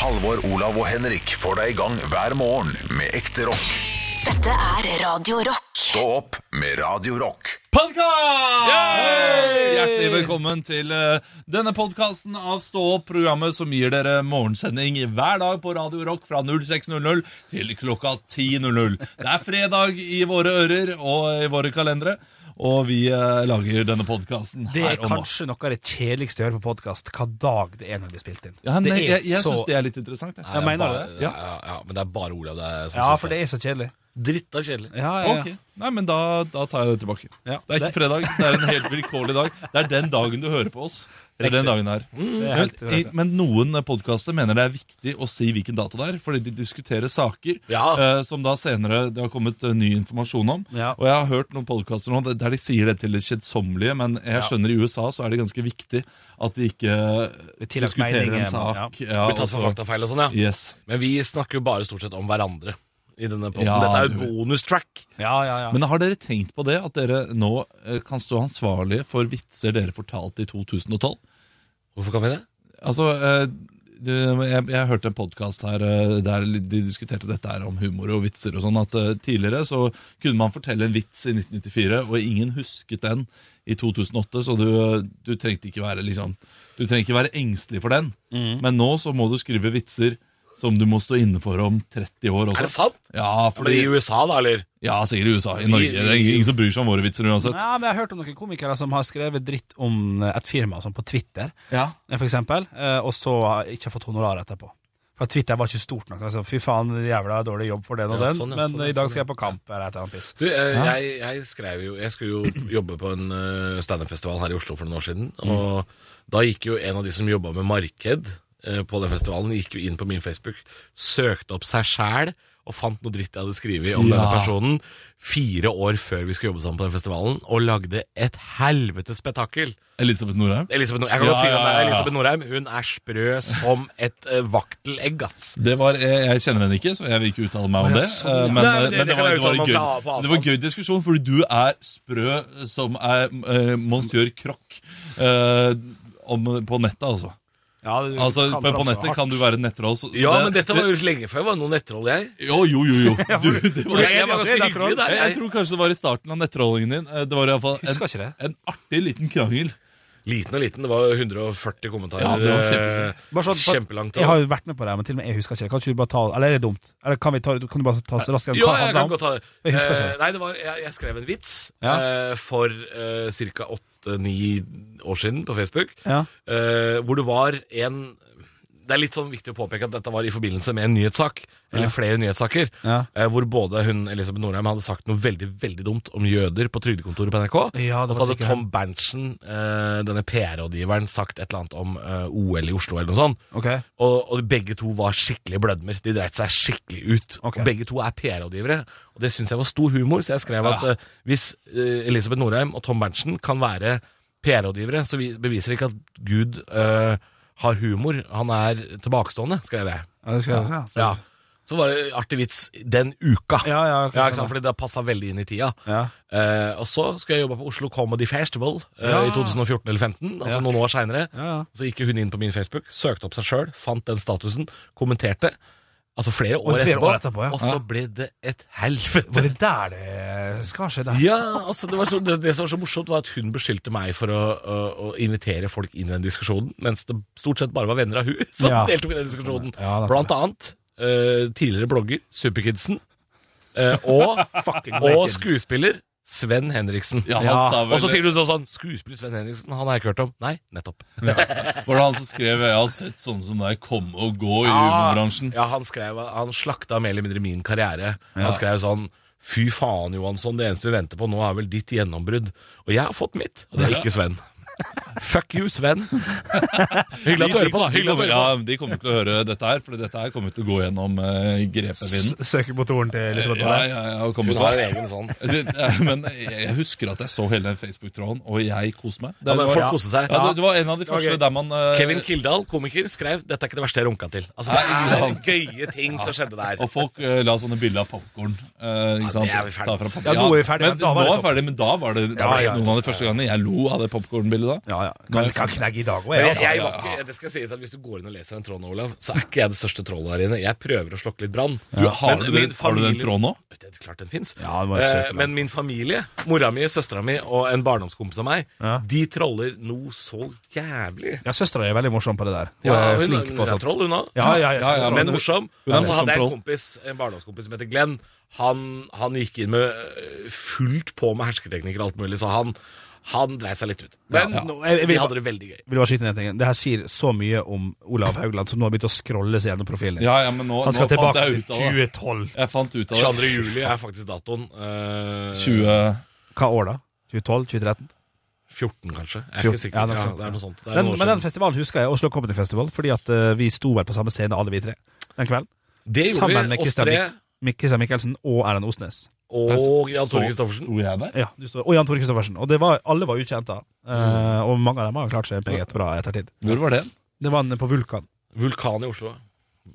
Halvor, Olav og Henrik får deg i gang hver morgen med ekte rock. Dette er Radio Rock. Stå opp med Radio Rock. Podkast! Hjertelig velkommen til eh, denne podkasten av Stå opp, programmet som gir dere morgensending hver dag på Radio Rock fra 06.00 til klokka 10.00. Det er fredag i våre ører og i våre kalendere, og vi eh, lager denne podkasten Det er her og nå. kanskje noe av det kjedeligste jeg hører på podkast, hva dag det er når det blir spilt inn. Ja, nei, det er jeg jeg så- syns det er litt interessant. Jeg. Jeg mener bare, det. Ja, ja, ja, men det er bare Olav det er som Ja, synes for det er så kjedelig. Dritta kjedelig. Ja, ja, ja. Ok, Nei, men da, da tar jeg det tilbake. Ja, Det er ikke det- fredag, det er en helt vilkårlig dag. Det er den dagen du hører på oss. Det er den dagen her. Det er helt Men, i- men noen podkaster mener det er viktig å si hvilken dato det er, fordi de diskuterer saker Ja. eh, som da senere det har kommet eh, ny informasjon om. Ja. Og jeg har hørt noen podkaster nå der de sier det til det kjedsommelige, men jeg skjønner i USA så er det ganske viktig at de ikke er tillagt diskuterer en sak. Ja, Blir tatt for og så- faktafeil og sånn, ja. Yes. Men vi snakker jo bare stort sett om hverandre i denne poden. Ja, Dette er jo et bonustrack. Ja, ja, ja. Men har dere tenkt på det, at dere nå eh, kan stå ansvarlige for vitser dere fortalte i 2012? Hvorfor kan vi det? Altså, eh, jeg, jeg hørte en podkast her eh, der de diskuterte dette her om humor og vitser og sånn, at tidligere så kunne man fortelle en vits i 1994, og ingen husket den i 2008, så du, du trengte ikke være liksom Du trenger ikke være engstelig for den. Men nå så må du skrive vitser som du må stå inne for om 30 år også. Er det sant? Ja, det fordi, i USA, da, eller? ja, sikkert i USA. I Norge. Det er ingen som bryr seg om våre vitser uansett. Ja, men Jeg har hørt om noen komikere som har skrevet dritt om et firma, sånn på Twitter, Ja. eh, for eksempel, eh, og så har ikke fått honorar etterpå. For Twitter var ikke stort nok. Altså, Fy faen, jævla dårlig jobb for den og Ja, sånn, ja, men sånn, ja, i dag sånn, skal jeg på kamp eller et eller annet piss. Du, eh, jeg, jeg skrev jo Jeg skulle jo jobbe på en uh, standup-festival her i Oslo for noen år siden. Og da gikk jo en av de som jobba med marked eh, på den festivalen, gikk jo inn på min Facebook, søkte opp seg sjæl og fant noe dritt jeg hadde skrevet om Ja. denne personen fire år før vi skulle jobbe sammen på den festivalen, og lagde et helvetes spetakkel. Elisabeth Norheim. Elisabeth Norheim. jeg kan Ja, godt si ja, ja. Elisabeth Norheim. Hun er sprø som et uh, vaktelegg, ass. Det var, jeg, jeg kjenner henne ikke, så jeg vil ikke uttale meg om det. sånn, Eh. Men, Nei, men det- men det det, var, det, var en gøy, på- på det var gøy diskusjon, fordi du er sprø som er uh, monsieur Krokk uh, på nettet, altså. Ja, altså kan på, på nettet kan du være nettroll. så- så Ja, det- men dette var jo lenge før jeg var noe nettroll, jeg. Jo, jo, jo. jo. Du, det var, Jeg, jeg var ganske hyggelig der. jeg, jeg tror kanskje det var i starten av nettrollingen din. Eh, Det var i hvert fall Husker en, ikke det. en artig liten krangel. Liten og liten. Det var 140 kommentarer. Ja, det var kjempe... sånn, Kjempelangt. Jeg har jo vært med på det, men til og med jeg husker ikke det. Kan ikke du bare ta Eller er det dumt? Eller kan, vi ta, kan du bare ta oss raskere? Jo, jeg kan godt ta det. Jeg husker ikke Eh, nei, det var, jeg, jeg skrev en vits Ja. uh, for uh, ca. åtte-ni år siden på Facebook, Ja. eh, hvor det var en Det er litt sånn viktig å påpeke at dette var i forbindelse med en nyhetssak, eller Ja. flere nyhetssaker, Ja. eh, hvor både hun Elisabeth Norheim hadde sagt noe veldig veldig dumt om jøder på trygdekontoret på NRK. Ja, og så hadde Tom Berntsen, eh, denne PR-rådgiveren, sagt et eller annet om eh, OL i Oslo eller noe sånt. Okay. Og, og begge to var skikkelig blødmer. De dreit seg skikkelig ut. Okay. Og begge to er PR-rådgivere. Og det syns jeg var stor humor, så jeg skrev at eh, hvis eh, Elisabeth Norheim og Tom Berntsen kan være PR-rådgivere, så vi, beviser det ikke at Gud eh, har humor. Han er tilbakestående, skrev jeg. Ja, det skal jeg ja. Ja. Så var det artig vits den uka. Ja, ja, Ja, ikke sant? Fordi det passa veldig inn i tida. Ja. Eh, og så skulle jeg jobbe på Oslo Comedy Festival eh, Ja. i 2014 eller 2015, altså Ja. noen år seinere. Ja, ja. Så gikk hun inn på min Facebook, søkte opp seg sjøl, fant den statusen, kommenterte. Altså flere år, flere etterpå, år etterpå, ja. og så ble det et helvete. Var det der det skal skje? Der? Ja, altså det, var så, det, det som var så morsomt, var at hun beskyldte meg for å, å, å invitere folk inn i den diskusjonen, mens det stort sett bare var venner av hun som Ja. deltok i den diskusjonen. Ja. Blant annet uh, tidligere blogger Superkidsen, Uh, og, Fucking og skuespiller Sven Henriksen. Ja, han Ja, sa vel, Og så sier du sånn, Skuespiller Sven Henriksen, han har jeg ikke hørt om. Nei, nettopp. Var det han som skrev 'Jeg har sett sånne som deg komme og gå i humorbransjen'? Ja, han skrev Han slakta mer eller mindre min karriere. Han skrev sånn Fy faen, Johansson, det eneste vi venter på nå, er vel ditt gjennombrudd. Og jeg har fått mitt, og det er ikke Sven. Fuck you, Sven. Hyggelig at du hører på, da. De, Hyggelig at du hører på. ja, de kommer til å høre dette her, for dette her kommer til å gå gjennom uh, grepevinden. Søkemotoren til Elisabeth Ja, ja, ja, og kommer Hun til har å- en egen sånn. Men jeg husker at jeg så hele den Facebook-tråden, og jeg koste meg. Det, Ja, men var, folk koste seg. ja, det, det var en av de første der man eh, Kevin Kildahl, komiker, skrev 'Dette er ikke det verste jeg runka til'. Altså, Det er gøye ting som skjedde der. Og folk eh, la sånne bilder av popkorn. Uh, Ja, det er vi ferdig med. Ja, nå er vi ferdig, men, men da var det nå er vi topp. ferdig, men da var det, da var det ja, noen av de første gangene jeg lo av det popkornbildet da? Ja, ja. Kan, kan knegge i dag òg, jeg. jeg, jeg det skal sies at Hvis du går inn og leser den tråden, Olav, så er ikke jeg det største trollet der inne. Jeg prøver å slokke litt brann. Ja. har, du har du den tråden nå? Det er klart den fins. Ja, på. men min familie, mora mi, søstera mi og en barndomskompis av meg, de troller noe så jævlig. Ja, Søstera er veldig morsom på det der. Hun Ja, er hun, flink på sånt. troll, hun òg. Ja, ja, ja, Ja, ja, men morsom. Og så hadde jeg en kompis, en barndomskompis som heter Glenn. Han, han gikk inn med øh, fullt på med hersketeknikker og alt mulig, så han, han dreit seg litt ut. Men Ja. Nå, jeg- jeg vi hadde det veldig gøy. Vil du bare skyte ned ting? Det her sier så mye om Olav Haugland, som nå har begynt å scrolle seg gjennom profilen. Ja, ja, men nå, Han skal nå fant tilbake jeg til ut av det. 2012. Jeg fant ut av 22. juli er faktisk datoen. Uh, 20... Hva år da? 2012? 2013? 14, kanskje. Jeg er 14, ikke sikker. ja, Ja, det er noe sånt. Det er Den, men den festivalen husker jeg, Oslo Comedy Festival, fordi at uh, vi sto vel på samme scene, alle vi tre, den kvelden. Det gjorde sammen vi, med Christian Mikkelsen og Erlend Osnes. Og Jan Tore Christoffersen. Sto jeg der? Ja, du står, og Jan Tore Christoffersen. Og det var, alle var ukjente. eh, og mange av dem har klart seg meget bra ettertid. Hvor var det? Det var en på Vulkan. Vulkan i Oslo.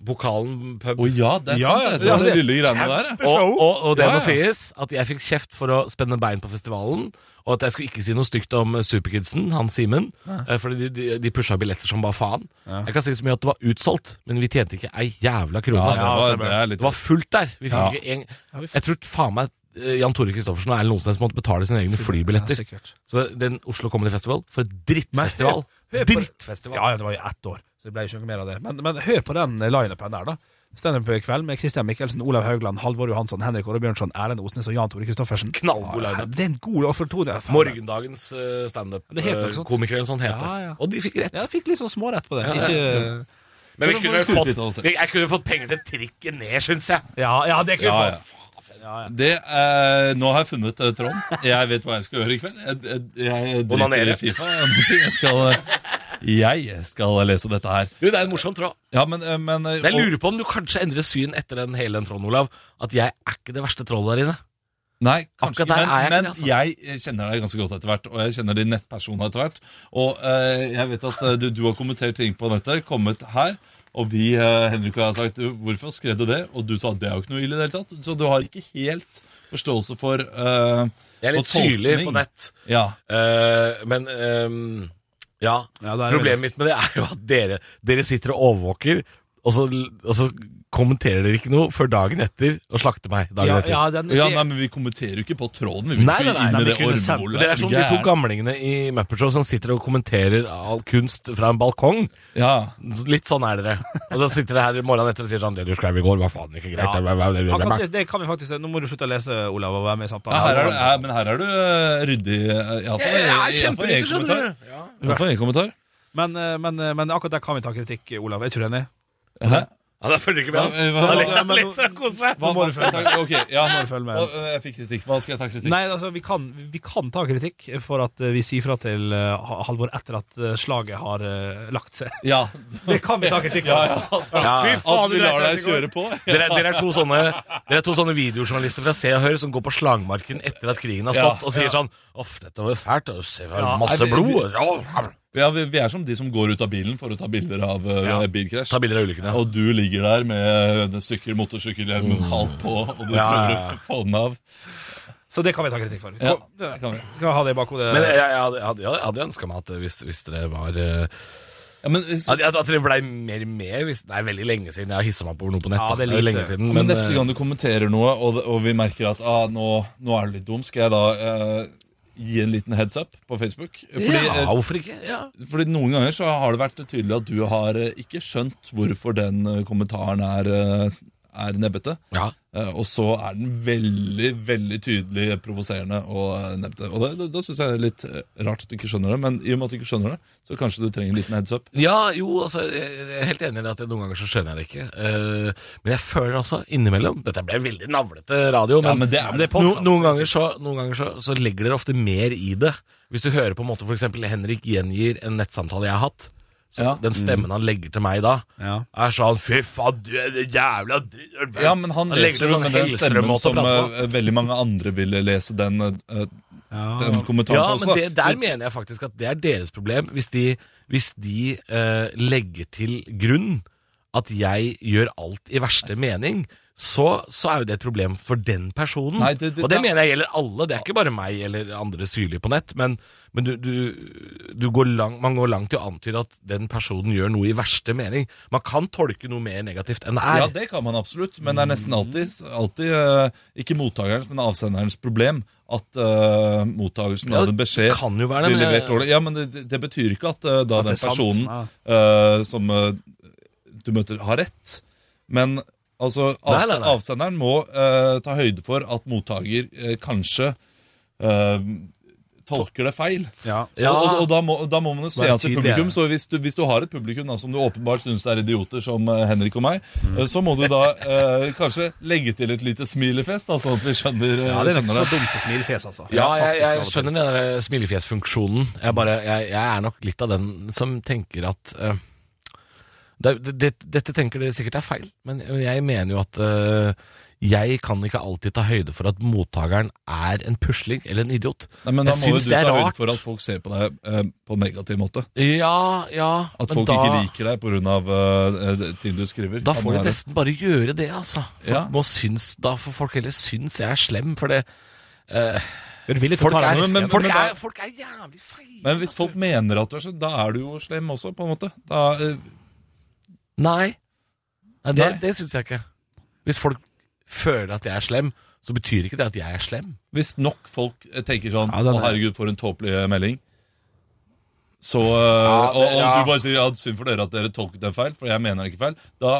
Bokalen pub. Å ja, det er Ja, sant. ja, det. Det var altså, det lille greiene der. ja. Og, og, og det Ja, må ja. sies at jeg fikk kjeft for å spenne bein på festivalen. Og at jeg skulle ikke si noe stygt om Superkidsen, han Simen. eh, Fordi de, de, de pusha billetter som bare faen. Jeg kan si så mye at det var utsolgt, men vi tjente ikke ei jævla krone. Ja, det, var, det er litt Det var fullt der. Vi fikk Ja. ikke en, jeg tror faen meg Jan Tore Christoffersen og Erlend Osnes måtte betale sine egne flybilletter. Ja, så den Oslo Comedy Festival, for et drittfestival. Drittfestival. Ja, ja, det var jo ett år, så det ble jo ikke mer av det. Men, men hør på den lineupen der, da. Standup i kveld med Christian Mikkelsen, Olav Haugland, Halvor Johansson, Henrik Åre Bjørnson, Erlend Osnes og Jan Tore Christoffersen. Knallgod lineup. Det er en god offertone. Morgendagens uh, sånt. standup-komiker eller noe sånt heter. Ja, ja. Og de fikk rett. Ja, de fikk litt sånn smårett på det. Ikke Men vi kunne fått, vi- jeg kunne fått penger til trikket ned, syns jeg. Ja, ja, det kunne ja. fått. Ja, ja. Det, eh, nå har jeg funnet eh, tråden. Jeg vet hva jeg skal gjøre i kveld. Jeg, jeg, jeg driter i Fifa. Jeg skal, jeg skal lese dette her. Du, Det er en morsom tråd. Ja, men, eh, men eh, Jeg lurer på om du kanskje endrer syn etter den hele den tråden, Olav. At jeg er ikke det verste trollet der inne. Nei, kanskje ikke, men, er jeg men altså. jeg kjenner deg ganske godt etter hvert, og jeg kjenner din nettperson etter hvert. Og eh, jeg vet at eh, du, du har kommentert ting på nettet, kommet her, og vi, eh, Henrik og jeg har sagt hvorfor skrev du det? Og du sa det er jo ikke noe ille i det hele tatt. Så du har ikke helt forståelse for uh, Jeg er litt syrlig på nett. Ja. Uh, men ehm, ja. Ja, det Problemet mitt med det er jo at dere, dere sitter og overvåker, og så, og så kommenterer dere ikke noe før dagen etter og slakter meg dagen Ja, etter. ja, den, ja, nei, men vi kommenterer jo ikke på tråden. Vi vil Nei, ikke nei, nei, inn nei, i vi det kunne sendt- ormemolet. Dere er som de to gamlingene i Muppet Show som sitter og kommenterer all kunst fra en balkong. Ja. Litt sånn er dere. Og så sitter dere her morgenen etter og sier sånn Det du skrev i går, var faen ikke greit. Ja. Det det, det var- Akkurat det, det kan vi faktisk Nå må du slutte å lese, Olav, og være med i Ja, samtalen. her er du, ja, men her er du eh, ryddig. eh, Iallfall i skjønner kommentar. I hvert fall en kommentar. Men, eh, men, eh, men akkurat der kan vi ta kritikk, Olav. Er ikke du enig? Hæ? Ja, da følger du ikke med. Hva- hva- Da hva- leser- han koser seg. Hva, hva skal jeg ta? Ja. Og, fikk kritikk. Hva skal jeg ta kritikk? Nei, altså, vi kan, vi kan ta kritikk for at eh, vi sier fra til uh, Halvor etter at slaget har uh, lagt seg. Ja. Det kan vi ta kritikk for. ja, ja. Ja. Fy faen, At vi lar deg det kjøre på. Dere, dere, er to sånne, dere er to sånne videojournalister fra Se og Hør som går på slagmarken etter at krigen har stått, Ja, og sier sånn Uff, dette var jo fælt. og Se, det var Ja, masse blod. Ja, Ja, vi, vi er som de som går ut av bilen for å ta bilder av uh, Ja. bilkrasj. Ta bilder av ulykken, ja. Og du ligger der med den sykkel, motorsykkelhjelmen halvt på, og du Ja, prøver ja, ja. å få den av. Så det kan vi ta kritikk for. Ja, det kan vi. Skal vi ha det i bakhodet? Men jeg, jeg, hadde, jeg hadde, jeg hadde ønska meg at hvis, hvis dere var eh, Ja, men, hvis- At, at dere blei mer med. Hvis, det er veldig lenge siden jeg har hissa meg på noe på nett. Ja, det er lenge siden, men, men, neste eh, gang du kommenterer noe, og, og vi merker at ah, nå, nå er du litt dum, skal jeg da eh, gi en liten heads up på Facebook? Fordi, Ja, eh, hvorfor ikke? Ja. fordi noen ganger så har det vært tydelig at du har eh, ikke skjønt hvorfor den eh, kommentaren er, er nebbete. ja. Eh, Og så er den veldig, veldig tydelig provoserende og eh, nebbete. Og da, da, syns jeg det er litt eh, rart at du ikke skjønner det, men i og med at du ikke skjønner det, så kanskje du trenger en liten heads up. Ja, jo, altså, jeg er helt enig i det at noen ganger så skjønner jeg det ikke. Men jeg føler også innimellom Dette ble veldig navlete radio, men, Ja, men det er- det no, noen ganger, så, noen ganger så, så legger dere ofte mer i det. Hvis du hører på en måte eksempel Henrik gjengir en nettsamtale jeg har hatt, så Ja. den stemmen han legger til meg da, Ja. er sånn Fy faen, du er det jævla dritt Ja, men han legger leser jo sånn med den stemmen som eh, veldig mange andre ville lese den, uh, Ja. den kommentaren Ja, også. men det, der mener jeg faktisk at det er deres problem. Hvis de, hvis de uh, legger til grunn at jeg gjør alt i verste mening, så, så er jo det et problem for den personen. Nei, det- det- og det da- mener jeg gjelder alle. Det er ikke bare meg eller andre syrlige på nett. Men, men du, du, du går lang, man går langt i å antyde at den personen gjør noe i verste mening. Man kan tolke noe mer negativt enn det er. Ja, det kan man absolutt, men det er nesten alltid, alltid eh, ikke mottakerens, men avsenderens problem at uh, mottagelsen Ja, av en beskjed kan jo være det, blir levert dårlig. Ja, men det, det betyr ikke at uh, da At den personen sant, ja. uh, som uh, du møter, har rett. Men altså, Nei, nei, nei. avsenderen må uh, ta høyde for at mottaker uh, kanskje uh, tolker det feil. Ja. Ja. Og, og, og da, må, da må man jo se an til publikum. Så hvis du, hvis du har et publikum da, som du åpenbart syns er idioter, som eh, Henrik og meg, Mm. eh, så må du da eh, kanskje legge til et lite smilefest, da, sånn at vi skjønner, eh, ja, det er skjønner så dumt å smilefjes, altså. Ja, jeg, jeg skjønner den der smilefjesfunksjonen. Jeg, bare, jeg, jeg er nok litt av den som tenker at eh, det, det, Dette tenker dere sikkert er feil, men jeg mener jo at uh, jeg kan ikke alltid ta høyde for at mottakeren er en pusling eller en idiot. Nei, men da Jeg må jo syns du det er ta høyde for at folk ser på deg eh, på en negativ måte. Ja, ja At men folk da, ikke liker deg pga. Uh, ting du skriver. Da får de nesten bare gjøre det, altså. Folk Ja. må synes, da får folk heller synes jeg er slem, for det eh, du folk, er, men, men- folk, er, folk er jævlig feil. Men hvis folk mener at du er slem, da er du jo slem også, på en måte. Da, eh, Nei. Nei det, Nei. det syns jeg ikke. Hvis folk føler at jeg er slem, så betyr ikke det at jeg er slem. Hvis nok folk eh, tenker sånn Ja, Å, er- herregud, for en tåpelig eh, melding. Så eh, og, og ja. du bare sier ja, synd for dere at dere tolket den feil, for jeg mener den ikke feil. Da,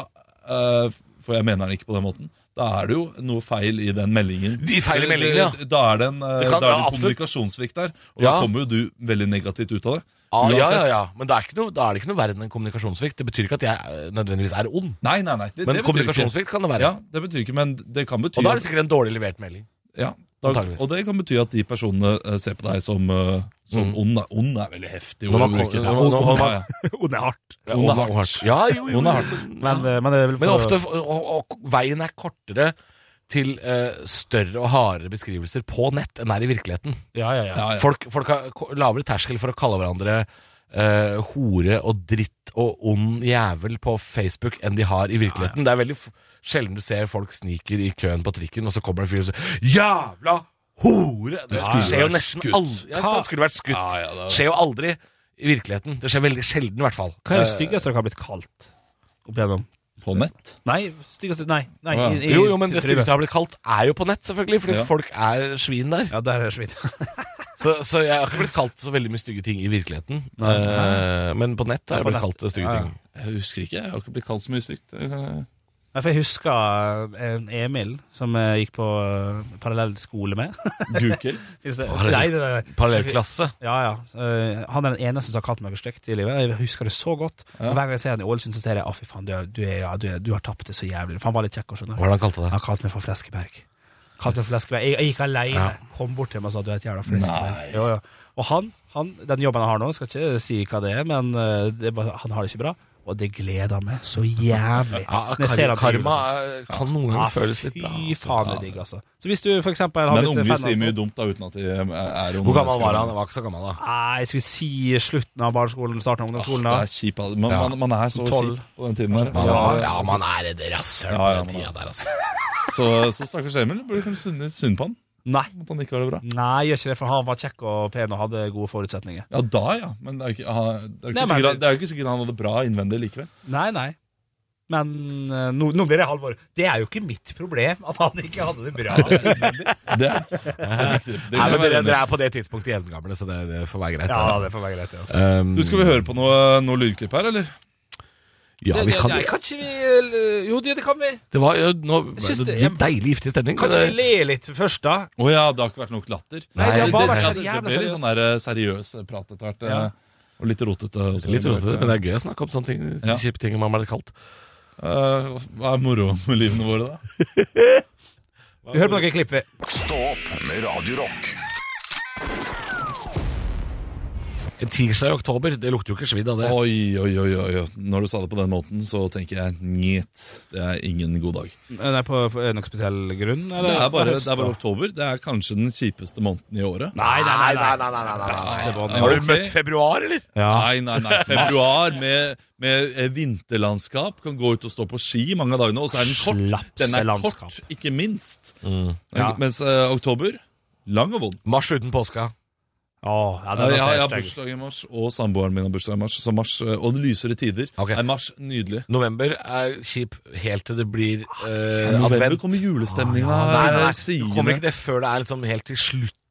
uh, for jeg mener den ikke på den måten. Da er det jo noe feil i den meldingen. De feil i meldingen, ja. Da er det en, Det kan- da er det en kommunikasjonssvikt der. Og Ja. da kommer jo du veldig negativt ut av det. Ah, ja, ja, ja. Men da er, ikke noe, da er det ikke noe verre enn en kommunikasjonssvikt. Det betyr ikke at jeg eh, nødvendigvis er ond. Nei, nei, nei. Det, Men det kommunikasjonssvikt kan det være. Ja, det betyr ikke, men det kan bety Og da er det sikkert en dårlig levert melding. ja, da, Og det kan bety at de personene eh, ser på deg som, eh, som Mm. ond. Ond er veldig heftig. Hun er hardt. Ond er hardt. Ja, jo, jo, Ond er hardt. Men, men, det er vel Men ofte, og, og, og veien er kortere til eh, større og hardere beskrivelser på nett enn det er i virkeligheten. Ja, ja, ja. Ja, ja. Folk, folk har lavere terskel for å kalle hverandre eh, hore og dritt og ond jævel på Facebook enn de har i virkeligheten. Det er veldig f sjelden du ser folk sniker i køen på trikken, og så kommer det en fyr og sier 'jævla hore'! Det skulle skjer jo vært nesten skutt. aldri. Ja, det skulle vært skutt. Ja, ja, det er- skjer jo aldri i virkeligheten. Det skjer veldig sjelden, i hvert fall. Hva er det Eh, styggeste dere har blitt kalt opp igjennom? På nett. Nei, styggeste Nei. nei ja. i- i- Jo, jo, men det styggeste jeg har blitt kalt, er jo på nett, selvfølgelig. Fordi Ja. folk er svin der. Ja, der er svin. Så, så jeg har ikke blitt kalt så veldig mye stygge ting i virkeligheten. Nei. Eh, men på nett har Ja, jeg blitt nett. kalt stygge Ja, ja. ting. Jeg husker ikke. Jeg har ikke blitt kalt så mye stygt. For jeg husker en Emil som jeg gikk på eh, parallell skole med. Finnes? Parallell- klasse. Ja, ja. Eh, han er den eneste som har kalt meg stygt i livet. Jeg husker det så godt. Ja. Hver gang jeg ser han i Ålesund, så ser jeg å fy faen, du, er- du, er, ja, du, er, du har tapt det så jævlig. For han var litt kjekk å skjønne. Hva han kalte det? Han kalte meg for Fleskeberg. Kalte meg for Fleskeberg. Jeg, jeg gikk alene, Ja. kom bort til meg og sa du er et jævla Fleskeberg. Jo, jo. Og han, han, den jobben han har nå, skal ikke si hva det er, men eh, det han har det ikke bra. Og det gleder meg så jævlig. Ja, kar karma eh, kan noen ganger Ja, føles litt bra. Fy altså. faen, det er digg, altså. Så hvis du for eksempel har Men unge fan sier mye dumt da, uten at de er er Hvor gammel var han? Han var ikke så gammel, da. Nei, jeg skal vi si slutten av barneskolen, starten av ungdomsskolen. ungdomsskolen. det er kjip, altså. Man, Ja. man, man er så Tolv. kjip på den tiden der. Man, Ja, ja, man er et rasshøl på ja, den tida er- der, altså. Så, så stakkars Emil burde kanskje synes synd på han. Nei. At han ikke har det bra. Nei, gjør ikke det, for han var kjekk og pen og hadde gode forutsetninger. Ja, da ja. Men det er jo ikke, han- det er jo Nei, ikke, men- sikkert, det er jo ikke sikkert han hadde bra innvendig likevel. Nei, nei. Men eh, nå, nå blir det Halvor. Det er jo ikke mitt problem at han ikke hadde det bra. Det er, det er riktig. Det Nei, kan men være dere, enig i. dere er på det tidspunktet jevngamle, så det, det får være greit. ja, altså. det får være greit. Altså. Um, Du, Skal vi høre på noe, noe lydklipp her, eller? Ja, vi kan Nei, kan ikke vi eh, Jo, det, det kan vi. Det var jo nå synes det, det- det, deilig giftig stemning. Kan ikke vi le litt først, da? Å ja, det har ikke vært nok latter. Nei, det har bare det, vært så det, jævla litt seriøst. sånn der eh, seriøs prat etter hvert. eh, Ja. Og litt rotete. også. Litt rotete, men det er gøy å snakke om sånne ting. Ja. Kjipe ting man blir kalt. Eh, Hva er moro med livene våre, da? Vi hører på noen klipp. vi. Stå opp med Radio Rock. En tirsdag i oktober, det lukter jo ikke svidd av det. Oi, oi, oi, oi. Når du sa det på den måten, så tenker jeg njet. Det er ingen god dag. Er det på er på noen spesiell grunn? eller? Det er bare, det er bare oktober. Det er kanskje den kjipeste måneden i året. Nei, nei, nei. nei. nei, nei, nei, nei, nei. Har du møtt februar, eller? Ja. Nei, nei, nei. Februar med, med eh, vinterlandskap. Kan gå ut og stå på ski mange av dagene. Og så er den kort. Den er kort, ikke minst. Ja. Mens uh, oktober lang og vond. Mars uten påska. Åh, ja, Ja, jeg, jeg har bursdag i mars, og samboeren min har bursdag i mars. Så mars og det lysere tider Okay. er mars nydelig. November er kjip helt til det blir eh, November advent. kommer julestemninga. Nei, nei, nei. sier Kommer ikke det før det er liksom helt til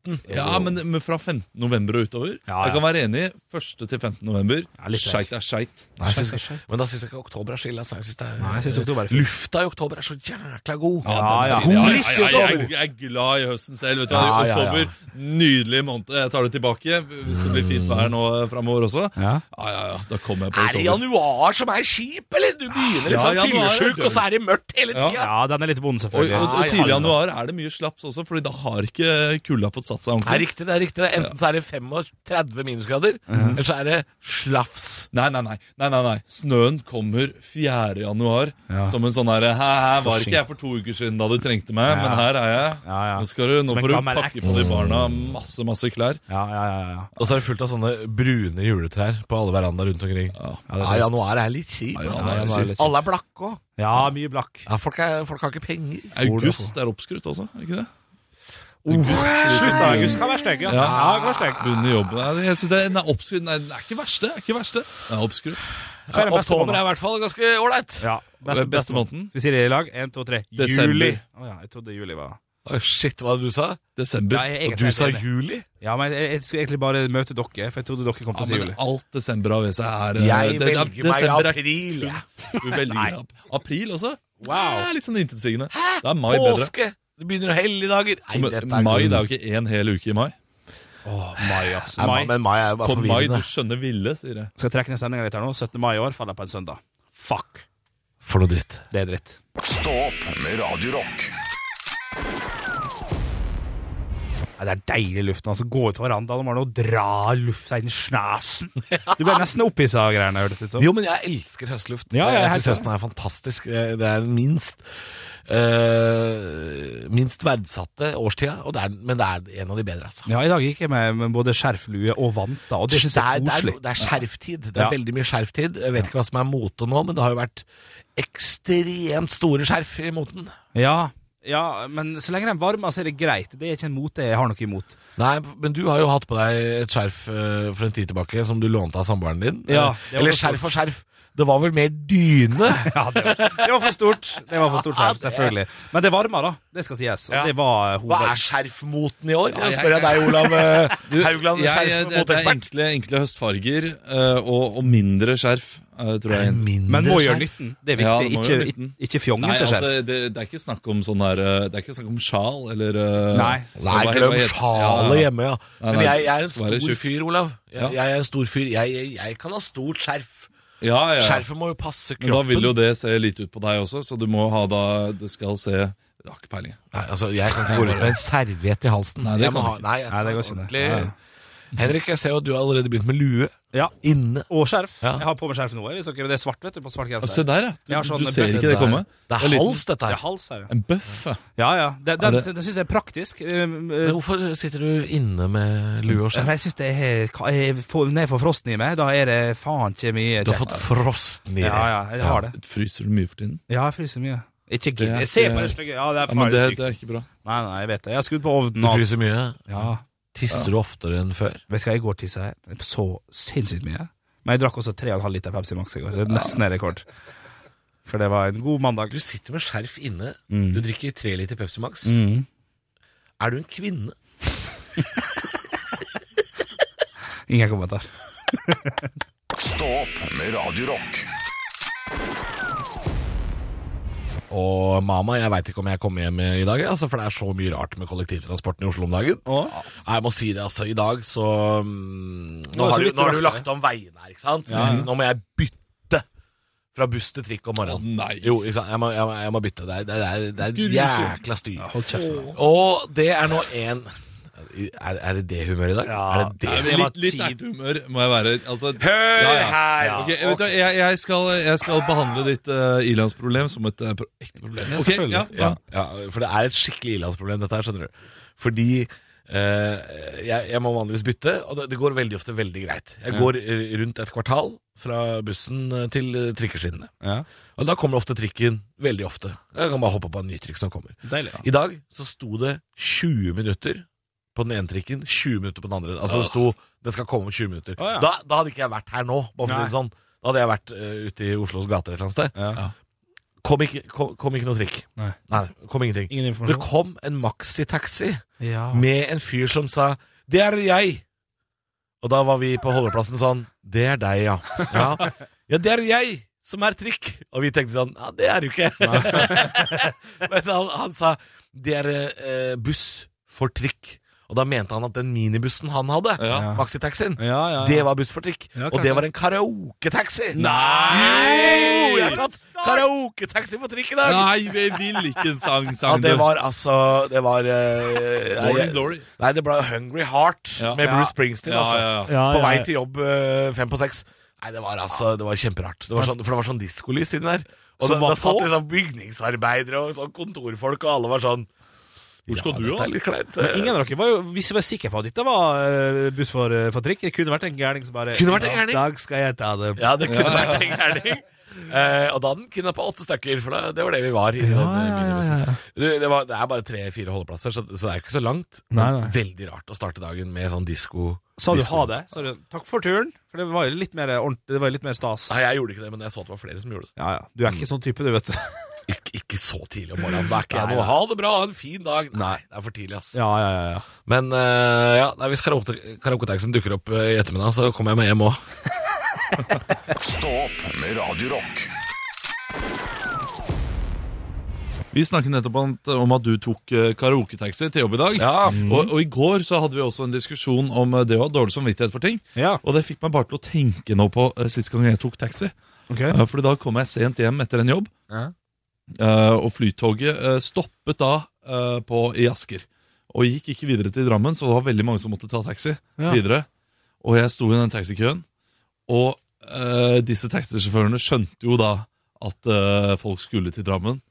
slutten? Ja, men, men fra 15. november og utover. Ja, ja. Jeg kan være enig. 1. til 15. november. Ja, litt Skeit er skeit. Nei, jeg synes, men da syns jeg ikke oktober er skille. Altså. Jeg synes det er, Nei, jeg synes oktober er fint. Lufta i oktober er så jækla god. Ja, ja. Jeg, jeg, liste i oktober. jeg er glad i høsten selv. Vet du. Ja, ja, ja. Oktober, nydelig måned. Jeg tar det tilbake hvis det blir fint vær nå framover også. Ja. Ja, ja, ja, Da kommer jeg på Er det januar som er kjip, eller? Du begynner Ja, liksom ja, fyllesjuk, og så er det mørkt hele Ja. tida. Ja, den er litt vond, Og, selvfølgelig. og, og Ja, tidlig i ja, ja. januar er det mye slaps også, Fordi da har ikke kulda fått satt seg Det er riktig, det er riktig. Enten så er det 35 minusgrader, eller så er det slafs. Nei, nei, nei. nei, nei, nei. Snøen kommer 4. januar Ja. som en sånn herre Hæ, her var ikke jeg for to uker siden da du trengte meg, Ja. men her er jeg. Ja, ja. Nå, skal du, nå får du pakke på de barna masse, masse klær. Ja, ja, ja, ja. Og så er det fullt av sånne brune juletrær på alle verandaer rundt omkring. Ja, Ja, er januar er litt kjipt. Alle er blakke òg. Ja, mye blakk. Ja, folk, er, folk har ikke penger. August er oppskrutt også, er ikke det? Slutt da, August kan være stygg, ja. Ja, Ja, stygg. Bunn i jobben. Jeg synes Den er oppskrudd Nei, den er ikke verste. Er ikke verste. Den er oppskrudd. Ja, er Oktober er i hvert fall ganske ålreit. Ja, Beste, beste måneden. Skal vi si det i lag? En, to, tre. Desember. Juli. Oh, ja, jeg trodde juli var oh, Shit, hva det du sa? Desember. Ja, Og du sa juli? Ja, men jeg, jeg skulle egentlig bare møte dere, for jeg trodde dere kom til å si juli. alt desember har ved seg er eh, Jeg det- det- velger meg er- april. Ja. Du velger april også? Wow. Det er litt sånn intetsigende. Det er mai bedre. Det begynner helligdager. Nei, Men, dette er mai, det er jo ikke en hel uke i mai. Åh, mai, altså. Nei, Mai. Men mai er jo bare På mai, du skjønner ville, sier jeg. Skal jeg trekke ned stemninga litt her nå. 17. mai i år faller på en søndag. Fuck. For noe dritt. Det er dritt. Stå opp med Radiorock. Det er deilig luften. Altså, gå ut på verandaen om morgenen og dra lufta inn i snasen. Du ble nesten opphissa av greiene, hørtes det ut som. Jo, men jeg elsker høstluft. Ja, jeg jeg syns høsten er fantastisk. Det er minst eh, minst verdsatte årstida, det er, men det er en av de bedre, altså. Ja, i dag gikk jeg med, med både skjerflue og vanter, og det syns jeg er det, er, det er skjerftid. Det er Ja. veldig mye skjerftid. Jeg vet ikke hva som er mote nå, men det har jo vært ekstremt store skjerf i moten. Ja, ja, men så lenge den varmer, så er det greit. Det er ikke en mote jeg har noe imot. Nei, men du har jo hatt på deg et skjerf uh, for en tid tilbake som du lånte av samboeren din. Ja, Eh, Eller skjerf og skjerf. Det var vel mer dyne? Ja, det var, det var for stort. Det var for stort skjerf, selvfølgelig. Men det varma, da. Det skal sies. Og Ja. det var Hva hoved... er skjerfmoten i år? Ja, Jeg spør jeg deg, Olav du, Haugland, Jeg- jeg- det, det er enkle, enkle høstfarger eh, og, og mindre skjerf, eh, tror jeg. Men må gjøre nytten. Det er Ja, viktig. det ikke, ikke fjonge seg altså, det, det er ikke snakk om sånn her eh, Det er ikke snakk om sjal eller eh, Nei. Nei, hva- hva glem sjalet hjemme, ja. Nei, Men jeg, jeg er en stor fyr, Olav. Jeg, Ja. jeg er en stor fyr. Jeg, jeg, jeg kan ha stort skjerf. Ja, ja. Skjerfet må jo passe kroppen. Men da vil jo det se litt ut på deg også, så du må ha da Det skal se Jeg har ikke peiling. Nei, altså, jeg kan ikke gå rundt med en serviett i halsen. Nei, det jeg må ha, nei, jeg skal Nei, det går ikke, ordentlig Ja, ja. Henrik, jeg ser jo at du har allerede begynt med lue. Ja. Inne. Og skjerf. Ja. Jeg har på meg skjerf nå. Hvis dere, det er svart, vet du. På svart genser. se der, ja. Du, sånn du ser ikke det komme. Det er Det hals, dette Det her. er hals her, ja. En bøff, ja. Ja, Det, det, det, det- syns jeg er praktisk. Eh, Men eh, hvorfor sitter du inne med lue og skjerf? Jeg syns det er Når jeg får frosten i meg, da er det faen ikke mye Du har fått frosten i deg. Ja, ja, jeg har det. Fryser du mye for tiden? Ja, jeg fryser mye. Ikke gidd. Se på det stygge. Ja, det er Ja, sykt. det, er ikke bra. Nei, nei, jeg vet det. Jeg har skrudd på ovnen Du fryser mye. Ja. Tisser du oftere enn før? Vet du hva, i går tissa jeg så sinnssykt mye. Men jeg drakk også 3,5 liter Pepsi Max i går. Det er nesten en rekord. For det var en god mandag. Du sitter med skjerf inne. Mm. Du drikker 3 liter Pepsi Max. Mm. Er du en kvinne? Ingen kommentar. Stå opp med Radio Og mama, jeg veit ikke om jeg kommer hjem i dag, altså, for det er så mye rart med kollektivtransporten i Oslo om dagen. Nei, Jeg må si det, altså. I dag så mm, Nå Nå har du, nå har du lagt om veiene her, ikke sant? Ja, ja. Nå må jeg bytte fra buss til trikk om Å morgenen. nei. Jo, ikke sant? Jeg må, jeg må, jeg må bytte. Det er, det er, det er jækla styr. Kjeft. Og det er nå en Er, er det det humøret i dag? Ja. er det det? Nei, litt, litt humør må jeg være. Altså, Hør Ja, ja. her! Okay, jeg, du jeg, jeg, skal, jeg skal behandle ditt uh, ilandsproblem som et uh, pro- ekte problem. Ja, Ok, selvfølgelig. ja, Ja, ja. ja, for det er et skikkelig ilandsproblem, dette her, skjønner du. Fordi Uh, jeg, jeg må vanligvis bytte, og det, det går veldig ofte veldig greit. Jeg går eh, rundt et kvartal fra bussen til trikkeskinnene. Ja. Og da kommer ofte trikken veldig ofte. Jeg kan bare hoppe på en ny trikk som kommer. Deilig. Ja. I dag så sto det 20 minutter på den ene trikken, 20 minutter på den andre. Altså det sto den skal komme om 20 minutter. Å, ja. da, da hadde ikke jeg vært her nå, bare for å si det sånn. Da hadde jeg vært uh, ute i Oslos gater et eller annet sted. Ja. Kom ikke, kom, kom ikke noe trikk. Nei. Nei, kom ingenting. Ingen Det kom en maxitaxi Ja. med en fyr som sa 'Det er jeg'. Og da var vi på holdeplassen sånn 'Det er deg, ja'. Ja, ja det er jeg som er trikk. Og vi tenkte sånn 'Ja, det er du ikke'. Men han, han sa 'Det er eh, buss for trikk'. Og da mente han at den minibussen han hadde, Ja. maxitaxien, Ja, ja, ja. det var buss for trikk. Ja, og det det. var en karaoketaxi. Nei! Jo, jeg har tatt karaoketaxi for trikk i dag. Nei, vi vil ikke en sang, Ja, sang det var altså Det var uh, Glory, jeg- glory. Nei, det ble Hungry Heart Ja. med Bruce Springsteen. Ja, altså. ja, ja. Ja, På ja, vei til jobb uh, fem på seks. Nei, det var altså Det var kjemperart. Det var sånn, for det var sånn diskolys inni der. Og det, da, da satt liksom bygningsarbeidere og sånn kontorfolk, og alle var sånn Hvor skal ja, du, da? litt kleint. Men ingen av dere var jo hvis jeg var sikker på at dette var eh, buss for, eh, for trikk. Det kunne vært en gærning som bare Kunne vært en «I dag skal jeg ta det. Ja, det kunne vært en gærning. Eh, og da hadde den kidnappa åtte stykker, for det, det var det vi var. i den, ja, minibussen. Det, det, var, det er bare tre-fire holdeplasser, så, så det er jo ikke så langt. Nei, nei. Veldig rart å starte dagen med sånn disko. Sa du ha det? Du takk for turen? For det var jo litt mer ordentlig, det var litt mer stas. Nei, jeg gjorde ikke det, men jeg så at det var flere som gjorde det. Ja, ja. Du er ikke sånn type, du, vet du. Ikke, så tidlig om morgenen. Det er ikke jeg noe 'ha det bra, ha en fin dag'. Nei, det er for tidlig, ass. Ja, ja, ja, ja. Men uh, ja, nei, hvis karaoke- karaoketaxien dukker opp eh, i ettermiddag, så kommer jeg meg hjem òg. Stå opp med Radio Rock. Vi snakket nettopp om, at du tok eh, karaoketaxi til jobb i dag. Ja. Og, og i går så hadde vi også en diskusjon om det å ha dårlig samvittighet for ting. Ja. Og det fikk meg bare til å tenke nå på uh, sist gang jeg tok taxi. Ok. Uh, fordi da kom jeg sent hjem etter en jobb, Ja. Eh, og flytoget eh, stoppet da eh, på, i Asker. Og gikk ikke videre til Drammen, så det var veldig mange som måtte ta taxi Ja. videre. Og jeg sto i den taxikøen, og uh, disse taxisjåførene skjønte jo da at uh, folk skulle til Drammen.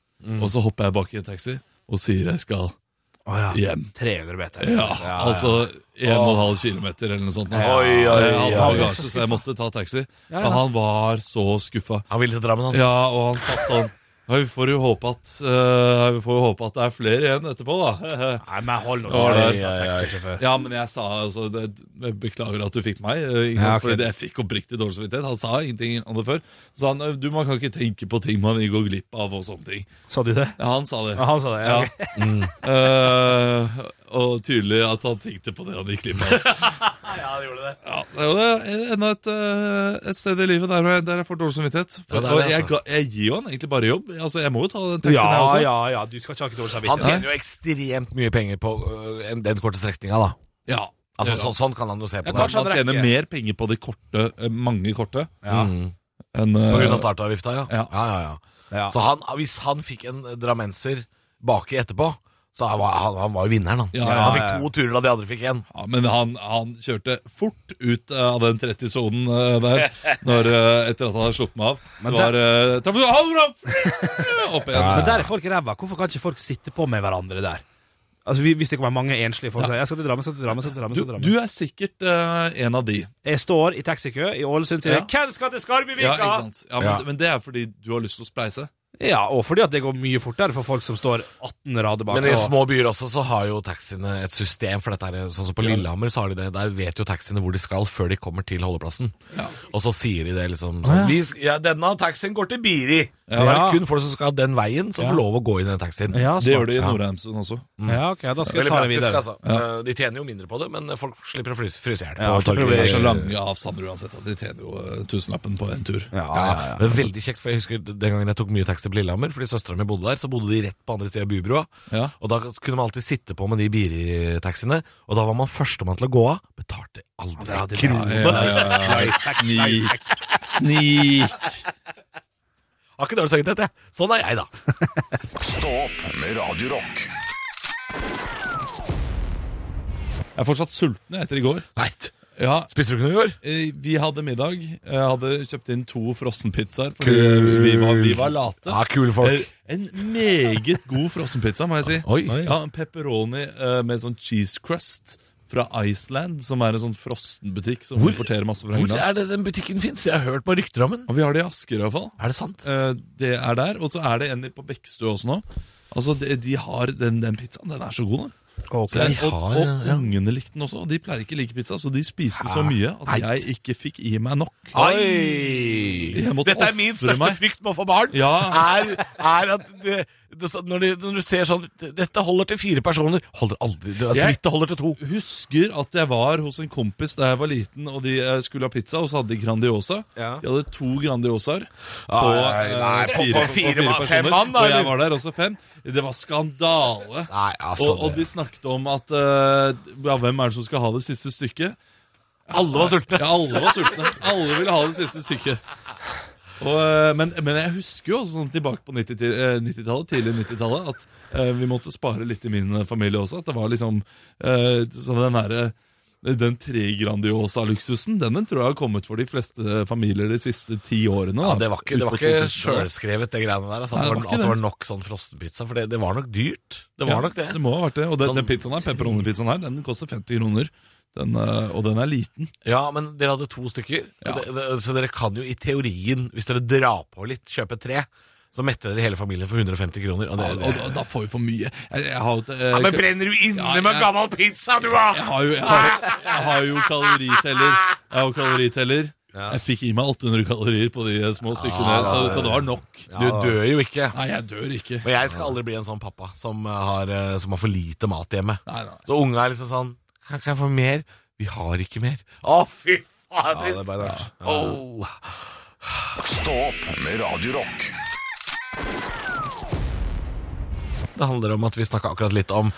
Og så hopper jeg bak i en taxi og sier jeg skal oh, ja. hjem. 300 meter. Ja, altså 1,5 kilometer eller noe sånt. Ja. Oi, oi, oi. så jeg måtte ta taxi. Ja, ja. Men han var så skuffa. Han ville til Drammen, han. Ja, og han satt sånn ja, Vi får jo håpe at uh, Vi får jo håpe at det er flere igjen etterpå, da. Nei, men hold nå Ja, kjeft, taxisjåfør. ja, men jeg sa altså det, Jeg beklager at du fikk meg. eh, Ikke sant? Ja, okay. Fordi jeg fikk oppriktig dårlig samvittighet. Han sa ingenting om det før. Så sa han du, man kan ikke tenke på ting man går glipp av, og sånne ting. Sa du det? Ja, han sa det. Ja, han sa det. Ja, Ja. mm. uh, og tydelig at han tenkte på det han gikk glipp av. Ja, det gjorde det. Ja, det er. Enda et, eh, et sted i livet der, jeg- der jeg får dårlig samvittighet. Ja, det det, altså. jeg, jeg gir jo han egentlig bare jobb. Altså, Jeg må jo ta den taxien, jeg også. ja, ja, du skal ikke ha ikke dårlig Han samvittighet. tjener jo ekstremt mye penger på øh, en- den korte strekninga, da. Ja. Altså, så, sånn kan han jo se på Ja, det. kanskje Han han tjener rekker. mer penger på de korte, eh, mange korte, Ja. Mm. enn På grunn av startavgifta, ja. Ja. ja, ja, ja. Ja. Så han, hvis han fikk en drammenser baki etterpå, så han var han, han var jo vinneren, han. Ja, han fikk to turer da de andre fikk én. ja, Men han, han kjørte fort ut eh, av den 30-sonen eh, der når, eh, etter at han hadde sluppet meg av. Men det var Ha det bra! Opp igjen. Men der er folk ræva. Hvorfor kan ikke folk sitte på med hverandre der? Altså, Hvis det kommer mange enslige folk Ja. Jeg skal til Drammen, skal til Drammen, skal til Drammen. Du, skal til du er sikkert uh, en av de. Jeg står i taxikø i Ålesund og sier Ja. 'Hvem skal til Skarbivika?' Ja, ikke sant? Ja, men, Ja. men det er fordi du har lyst til å spleise. Ja, og fordi at det går mye fortere for folk som står 18 rader bak. Men i små byer også så har jo taxiene et system for dette. her Sånn som på Lillehammer så har de det. Der vet jo taxiene hvor de skal før de kommer til holdeplassen. Ja. Og så sier de det liksom sånn vi, ja, 'Denne taxien går til Biri'. Ja. Det er kun folk som skal den veien, som Ja. får lov å gå inn i den taxien. ja, Det gjør de i. Nordheimsund også. Ja, ok, da skal jeg ta det videre. altså. Eh, De tjener jo mindre på det, men folk slipper å fryse, i hjel. Ja. Det er så lange avstander uansett at de tjener jo eh, tusenlappen på en tur. Ja, Ja, ja, ja. Men veldig kjekt, for jeg husker Den gangen jeg tok mye taxi på Lillehammer, fordi søstera mi bodde der, så bodde de rett på andre sida av bybrua. Ja. Og da kunne man alltid sitte på med de Biri-taxiene, og da var man førstemann til å gå av. Betalte aldri Ja, en kronene. krone. Ja. Snik. Snik. Har ikke dårlig samvittighet, jeg. Sånn er jeg, da. Stå opp med Radio Rock. Jeg er fortsatt sulten etter i går. Nei, Ja, spiste du ikke noe i går? eh, Vi hadde middag. Jeg hadde kjøpt inn to frossenpizzaer vi var, vi var late. Ja, kule folk. Eh, En meget god frossenpizza, må jeg si. Oi. Ja, en Pepperoni eh, med sånn cheese crust fra Iceland, som er en sånn frossenbutikk som Hvor- importerer masse fra Hvor England. er det den butikken fins? Jeg har hørt på rykter om den. Og vi har det i Asker, i hvert fall. Er det sant? Eh, Det er der. Og så er det en på Bekkstø også nå. Altså, de, de har den, den pizzaen. Den er så god, den. Ok. Så jeg, og, har, og ja. ungene likte den også. Og de pleier ikke å like pizza, så de spiste så mye at jeg ikke fikk i meg nok. Oi! Dette er min største meg. frykt med å få barn. Ja. Er, er at når, de, når du ser sånn Dette holder til fire personer. Holder aldri det er Så vidt det holder til to. Jeg Husker at jeg var hos en kompis da jeg var liten, og de eh, skulle ha pizza, og så hadde de Grandiosa. Ja. De hadde to Grandiosaer Nei, eh, nei, på- på fire fire personer, fem mann, da, Og jeg var der også fem. Det var skandale. Nei, altså Og, og de snakket om at eh, ja, hvem er det som skal ha det siste stykket? Alle var sultne. Ja, alle var sultne. Alle ville ha det siste stykket. Og, eh, men, men jeg husker jo også sånn tilbake på 90 til- eh, 90-tallet, tidlig 90-tallet, at eh, vi måtte spare litt i min eh, familie også. At det var liksom eh, sånn den derre den tre Grandiosa-luksusen den, den tror jeg har kommet for de fleste familier de siste ti årene. Ja, det var ikke, det var ikke sjølskrevet, det greiene der. Altså, Nei, det var, at det var nok sånn frossenpizza. For det, det var nok dyrt. Det var Ja, nok det. Det må ha vært det. Og den, Sånn- den pizzaen her, pepperoni-pizzaen her, den koster 50 kroner. Den, eh, og den er liten. Ja, men dere hadde to stykker. Ja. Det, det, så dere kan jo i teorien, hvis dere drar på litt, kjøpe tre. Så metter dere hele familien for 150 kroner. Og det, ja, og, da får vi for mye. Jeg, jeg har, jo eh, ja, men brenner du inne Ja, med gammel pizza, du, da?! Jeg har jo, jeg har, jeg har jo kaloriteller. Jeg har jo kaloriteller. Jeg fikk i meg 800 kalorier på de små stykkene, så, så det var nok. Du dør jo ikke. Nei, jeg dør ikke. Men jeg skal aldri bli en sånn pappa som har, eh, som har for lite mat hjemme. Nei, nei. Så unge er liksom sånn Kan kan jeg få mer? Vi har ikke mer. Å, fy faen, Ja, det er bare rart. Åh. Stå opp med Radio Rock. Det handler om at vi snakka akkurat litt om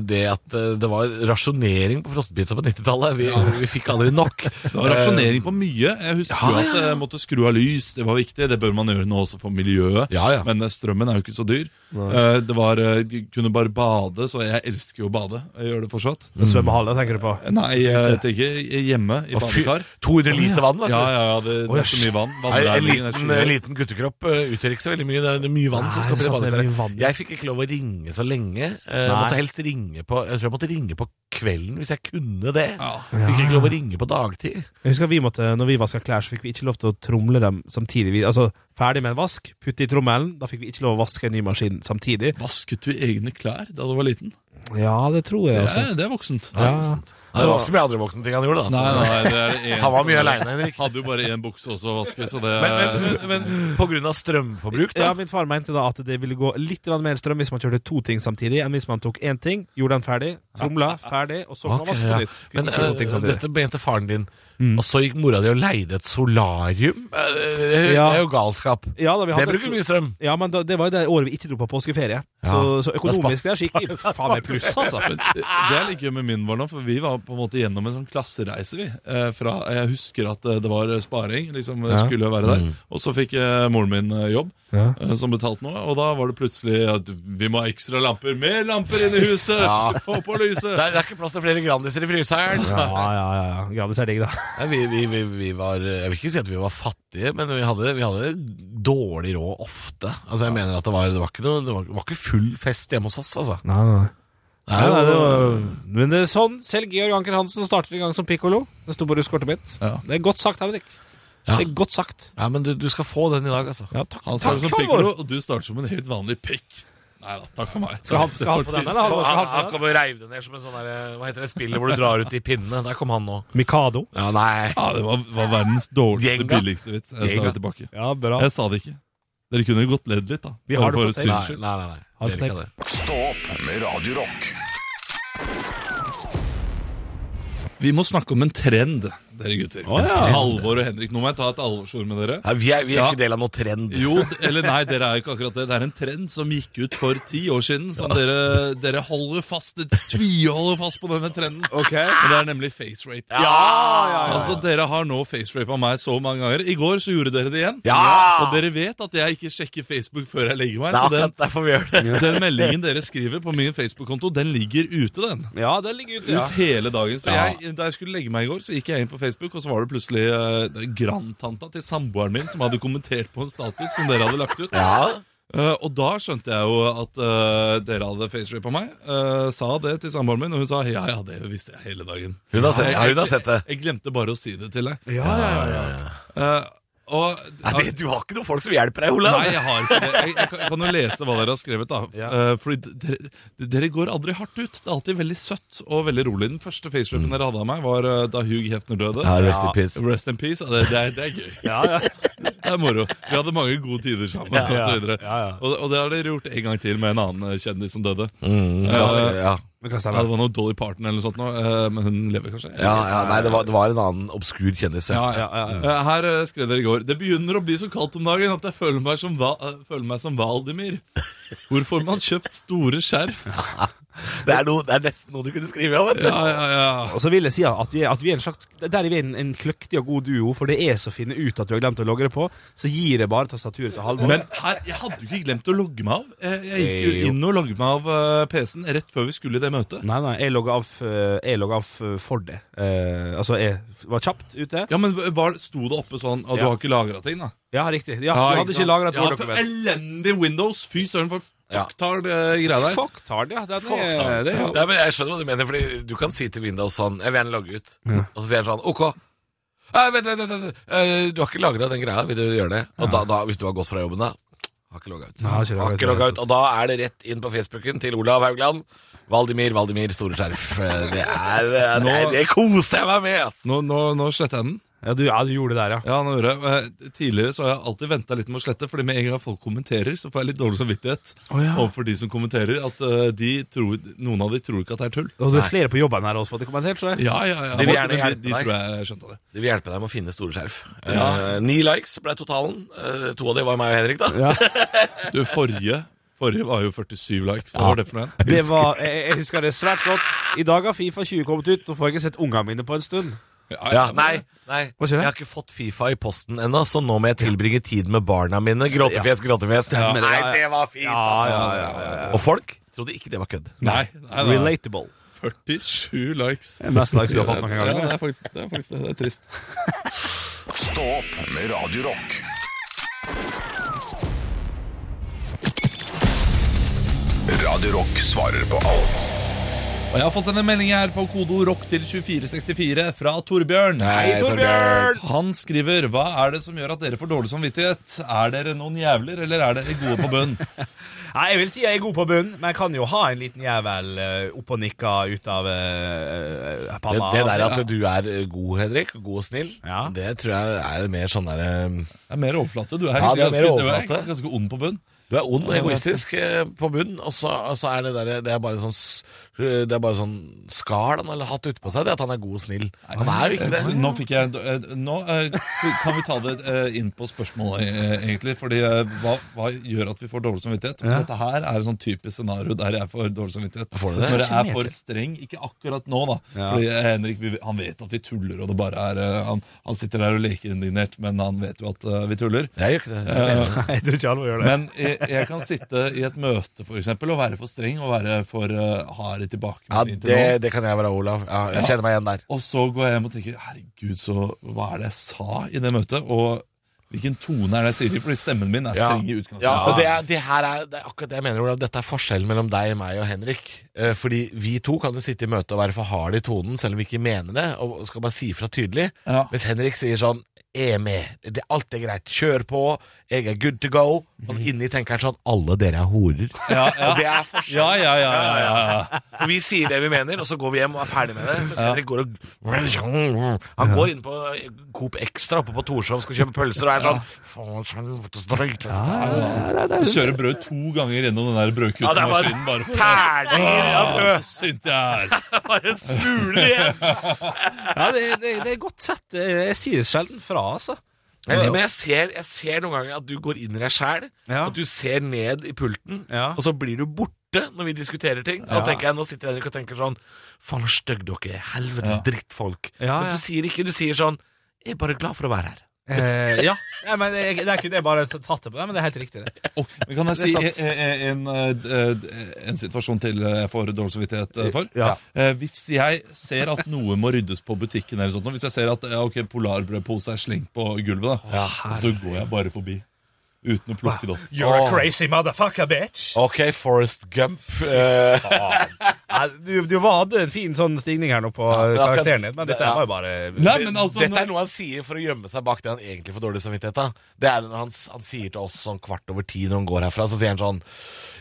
det at eh, det var rasjonering på frossenpizza på 90-tallet. Vi, vi fikk aldri nok. Det var rasjonering på mye. Jeg husker Ja, ja, at jeg måtte skru av lys. Det var viktig. Det bør man gjøre nå også for miljøet. Ja, ja. Men eh, strømmen er jo ikke så dyr. Eh, Det var, eh, Du kunne bare bade, så jeg elsker jo å bade. Jeg gjør det fortsatt. Svømmehalle, tenker du på? Nei, jeg tenker hjemme i badekar. 200 liter vann, vet du. Ja, ja, ja, det, det er så mye vann. Nei, en liten, liten guttekropp utgjør ikke så veldig mye. Det er, mye vann som skal bli vann. Jeg fikk ikke lov å ringe så lenge. Eh, Nei. måtte helst ringe på Jeg tror jeg måtte ringe på kvelden hvis jeg kunne det. Ja. Fikk ikke lov å ringe på dagtid. Jeg husker vi måtte, når vi vaska klær, så fikk vi ikke lov til å tromle dem samtidig. Vi, altså, Ferdig med en vask, putte i trommelen. Da fikk vi ikke lov å vaske en ny maskin samtidig. Vasket du egne klær da du var liten? Ja, det tror jeg, Det altså. er, det er voksent. Ja. Nei, det var ikke så mye andre voksenting han gjorde. da Nei, så- nei, det er det en Han var mye alene, Henrik. Hadde jo bare én bukse også å vaske, så det Men, men, men, men på grunn av strømforbruk, da? Ja, Min far mente da at det ville gå litt grann mer strøm hvis man kjørte to ting samtidig, enn hvis man tok én ting, gjorde den ferdig, tromla, ferdig, og så kan man vaske på nytt. Kunne Men ikke to ting eh, samtidig. dette mente faren din, Mm. og så gikk mora di og leide et solarium? Eh, Det Ja. er jo galskap. Ja, da, vi Det hadde bruker mye strøm. Ja, men da, det var jo det året vi ikke dro på påskeferie. Ja. Så, så økonomisk det er skikkelig faen meg pluss, altså. Men det er like gøy med min var nå, for vi var på en måte gjennom en sånn klassereise, vi. Eh, Fra, jeg husker at eh, det var sparing, liksom Ja. skulle være der. Mm. Og så fikk eh, moren min jobb, Ja. eh, som betalte noe. Og da var det plutselig at vi må ha ekstra lamper. Mer lamper inn i huset! Ja. Få på Det lyset! er, det er ikke plass til flere Grandiser i fryseren. Ja, ja, ja. Grandis er digg, da. Vi, vi, vi, vi var Jeg vil ikke si at vi var fattige, men vi hadde, vi hadde dårlig råd ofte. Altså Jeg mener at det var, det var, ikke, noe, det var, det var ikke full fest hjemme hos oss, altså. Nei, nei. Nei, nei, det var, men det er sånn selv Georg Anker Hansen starter i gang som pikkolo. Det sto på russkortet mitt. Ja. Det er godt sagt, Henrik. Ja. Det er godt sagt. Ja, men du, du skal få den i dag, altså. Ja, takk, Han takk starter som pikkolo, og du starter som en helt vanlig pikk. Nei da, takk for meg. Skal han, skal han få den, eller? Han, han han kom og reiv det ned som en sånn der, Hva heter det spillet hvor du drar ut i pinnene? Der kom han nå. Mikado. Ja, nei. Ja, Det var, var verdens dårligste, Gjenga. billigste vits. Jeg tar det tilbake. Ja, bra. Jeg sa det ikke. Dere kunne godt ledd litt, da. Vi har det på tape. Nei, nei, nei. Det. Stå opp med Radiorock. Vi må snakke om en trend, dere gutter. Halvor og Henrik, nå må jeg ta et alvorsord med dere. Nei, vi er, vi er Ja. ikke del av noe trend. Jo, eller nei, dere er ikke akkurat det. Det er en trend som gikk ut for ti år siden. Som dere, dere holder fast tviholder fast på denne trenden. Og det er nemlig facerape. Ja! Altså, Dere har nå face rape av meg så mange ganger. I går så gjorde dere det igjen. Ja! Og dere vet at jeg ikke sjekker Facebook før jeg legger meg. Så den, derfor vi gjør det. den meldingen dere skriver på min Facebook-konto, den ligger ute, den. Ja, den ligger ute, ja. Ut hele dagen. Så jeg, da jeg skulle legge meg i går, så gikk jeg inn på Facebook, og så var det plutselig uh, grandtanta til samboeren min som hadde kommentert på en status som dere hadde lagt ut. Ja. Eh, og da skjønte jeg jo at eh, dere hadde facerapa meg. Eh, sa det til samboeren min, og hun sa ja, ja, det visste jeg hele dagen. Hun har sett, ja, hun har sett det. Jeg glemte bare å si det til deg. Ja, ja, ja. Eh, og Nei, det, du har ikke noen folk som hjelper deg, Olav. Nei, jeg har ikke det. Jeg, jeg, kan- jeg kan jo lese hva dere har skrevet. da Ja. Uh, Fordi dere, dere går aldri hardt ut. Det er alltid veldig søtt og veldig rolig. Den første facerapen dere hadde av meg, var uh, da Hugh Hefner døde. Ja, rest in peace. Rest in peace. Det, det, det er gøy. Ja, ja. Det er moro. Vi hadde mange gode tider sammen. Ja, og så videre. ja, ja. Og, og det har dere gjort en gang til med en annen kjendis som døde. Mm, altså, ja. Ja, det var noe Dolly Parton eller noe sånt, nå, eh, men hun lever kanskje? Ja, ja, nei, det var, det var en annen obskur kjendis. Ja. Ja, ja, ja. Eh, Her eh, skrev dere i går Det begynner å bli så kaldt om dagen at jeg føler meg som, føler meg som Valdimir. Hvor får man kjøpt store skjerf? Det, er noe, det er nesten noe du kunne skrive om. vet du. Ja, ja, ja. Og så vil jeg si at vi, at vi er en slags Der er vi en, en kløktig og god duo, for det er så å finne ut at du har glemt å logge det på. Så gir jeg bare tastaturet til Halvor. Men her, jeg hadde jo ikke glemt å logge meg av. Jeg, jeg gikk jo inn og logget meg av eh, PC-en rett før vi skulle i det møtet. Nei, nei, jeg logga av, eh, av eh, for det. Eh, altså, jeg var kjapt ute. Ja, men var, Sto det oppe sånn at du har ikke lagra ting, da? Ja, riktig. Ja, du hadde ikke lagra et Ja, Word-dokument. elendig Windows! Fy søren, for Ja. fucktard uh, greia der. Fucktard, ja. Det er, Fucktard. det er Nei, men Jeg skjønner hva du mener, Fordi du kan si til Windows sånn Jeg vil gjerne logge ut. Og så sier han sånn OK. Eh, vent, vent, vent, vent. Eh, du har ikke lagra den greia. Vil du gjøre det? Og da, da, hvis du har gått fra jobben, da Har ikke logga ut. Nei, har ikke logget ut. logget ut. Og da er det rett inn på Facebooken til Olav Haugland. Valdimir, Valdimir, store skjerf. Eh, Det er, eh, det, Nå- det koser jeg meg med, ass! Nå, nå, nå sletter jeg den. Ja, du, ja, du gjorde det der, ja. Ja, nå gjorde jeg. Eh, Tidligere så har jeg alltid venta litt med å slette, Fordi med en gang folk kommenterer, så får jeg litt dårlig samvittighet Å, ja. overfor de som kommenterer. At eh, de tror, noen av de tror ikke at det er tull. Og det er flere på jobben her også, for at det kommentert, så jeg. Ja, ja, ja. De vil gjerne Men de, hjelpe de deg. tror jeg skjønte det. De vil hjelpe deg med å finne store skjerf. Eh, Ni likes ble totalen. Eh, to av de var meg og Henrik, da. Ja. Du, forrige Forrige var jo 47 likes. Hva var det for noe? Det var, jeg, jeg husker det svært godt. I dag har Fifa 20 kommet ut. Nå får jeg ikke sett ungene mine på en stund. Ja, nei, nei. Hva skjer? Jeg har ikke fått Fifa i posten ennå, så nå må jeg tilbringe tid med barna mine. Gråtefjes, gråtefjes. Ja, det, Nei, det var fint, Ja, ja, ja, ja, ja. Og folk trodde ikke det var kødd. Nei, nei, nei. Relatable. 47 likes. Det er mest likes du har fått noen gang. Ja, det er faktisk det. Er faktisk det. er trist. Stå opp med Radio Rock. Radio Rock svarer på alt Og jeg har fått en melding her på kodo rock til 2464 fra Torbjørn. Hei, Torbjørn! Han skriver Hva er det som gjør at dere får dårlig samvittighet? Er dere noen jævler, eller er dere gode på bunn? Nei, Jeg vil si jeg er god på bunn, men jeg kan jo ha en liten jævel uh, opp og nikka ut av uh, panna. det der at du er eh, god, Henrik, god og snill, Ja. det tror jeg er mer sånn derre Det er mer overflate. Du er, Ja, det er ganske, ganske, du er ganske ond på bunn. Du er ond og egoistisk eh, på bunn, og så, og så er det der, det er bare sånn s- Det er bare sånn Skal han eller hatt utpå seg, det at han er god og snill. Han er jo ikke det. Nå fikk jeg eh, Nå eh, kan vi ta det eh, inn på spørsmålet, eh, egentlig. Fordi eh, hva, hva gjør at vi får dårlig samvittighet? Men Dette her er et sånn typisk scenario der jeg får dårlig samvittighet. Får du det? Når jeg er for streng. Ikke akkurat nå, da. Fordi eh, Henrik han vet at vi tuller, og det bare er eh, han, han sitter der og leker indignert, men han vet jo at eh, vi tuller. Jeg gjør ikke det. Jeg tror ikke alle gjør det. Men jeg, jeg kan sitte i et møte for eksempel, og være for streng og være for uh, hard tilbake. Ja, det, det kan jeg være, Olav. Ja, jeg kjenner meg igjen der. Og så går jeg hjem og tenker Herregud, så hva er det jeg sa i det møtet? Og hvilken tone er det jeg sier i? Fordi stemmen min er Ja. streng i Ja, utgangspunktet. og det, er, det her er, det er akkurat det jeg mener, Olav. Dette er forskjellen mellom deg, meg og Henrik. Eh, fordi vi to kan jo sitte i møte og være for harde i tonen, selv om vi ikke mener det, og skal bare si fra tydelig. Ja. Mens Henrik sier sånn er med, det, alt er greit, kjør på, jeg er good to go. Og så inni tenker han sånn Alle dere er horer. Ja, ja. Og det er forskjell. Ja, ja, ja, ja, ja, ja. For vi sier det vi mener, og så går vi hjem og er ferdig med det. Mens Henrik går og Han går inn på Coop Extra oppe på Torshov skal kjøpe pølser og er sånn. Du kjører brød to ganger gjennom den der Ja, det er bare terninger av brød. Så sint jeg er. Bare smuler igjen. Ja, det, det, det er godt sett. Jeg sier sjelden fra, altså. Men jeg ser, jeg ser noen ganger at du går inn i deg sjæl. Ja. At du ser ned i pulten, og så blir du borte når vi diskuterer ting. Ja. tenker jeg, Nå sitter Henrik og tenker sånn Faen, så stygge dere er. Helvetes drittfolk. Men du sier ikke Du sier sånn Jeg er bare glad for å være her. Eh, ja. ja, men det, det er ikke det jeg bare tatt det på deg, men det er helt riktig. det Oh, kan jeg si er en, en, en, en situasjon til jeg får dårlig samvittighet eh, for? Ja. Eh, Hvis jeg ser at noe må ryddes på butikken, eller sånt, hvis jeg ser at ja, okay, polarbrødpose er slengt på gulvet, da, så går jeg bare forbi. Uten å plukke det opp. You're a crazy motherfucker, bitch. Ok, Forest Gump. eh, Nei, du, du var, hadde en fin sånn stigning her nå på Ja, men karakteren din, men dette Ja. var jo bare Nei, men altså Dette er noe han sier for å gjemme seg bak det han egentlig får dårlig samvittighet av. Det er når han, han sier til oss sånn kvart over ti når han går herfra, så sier han sånn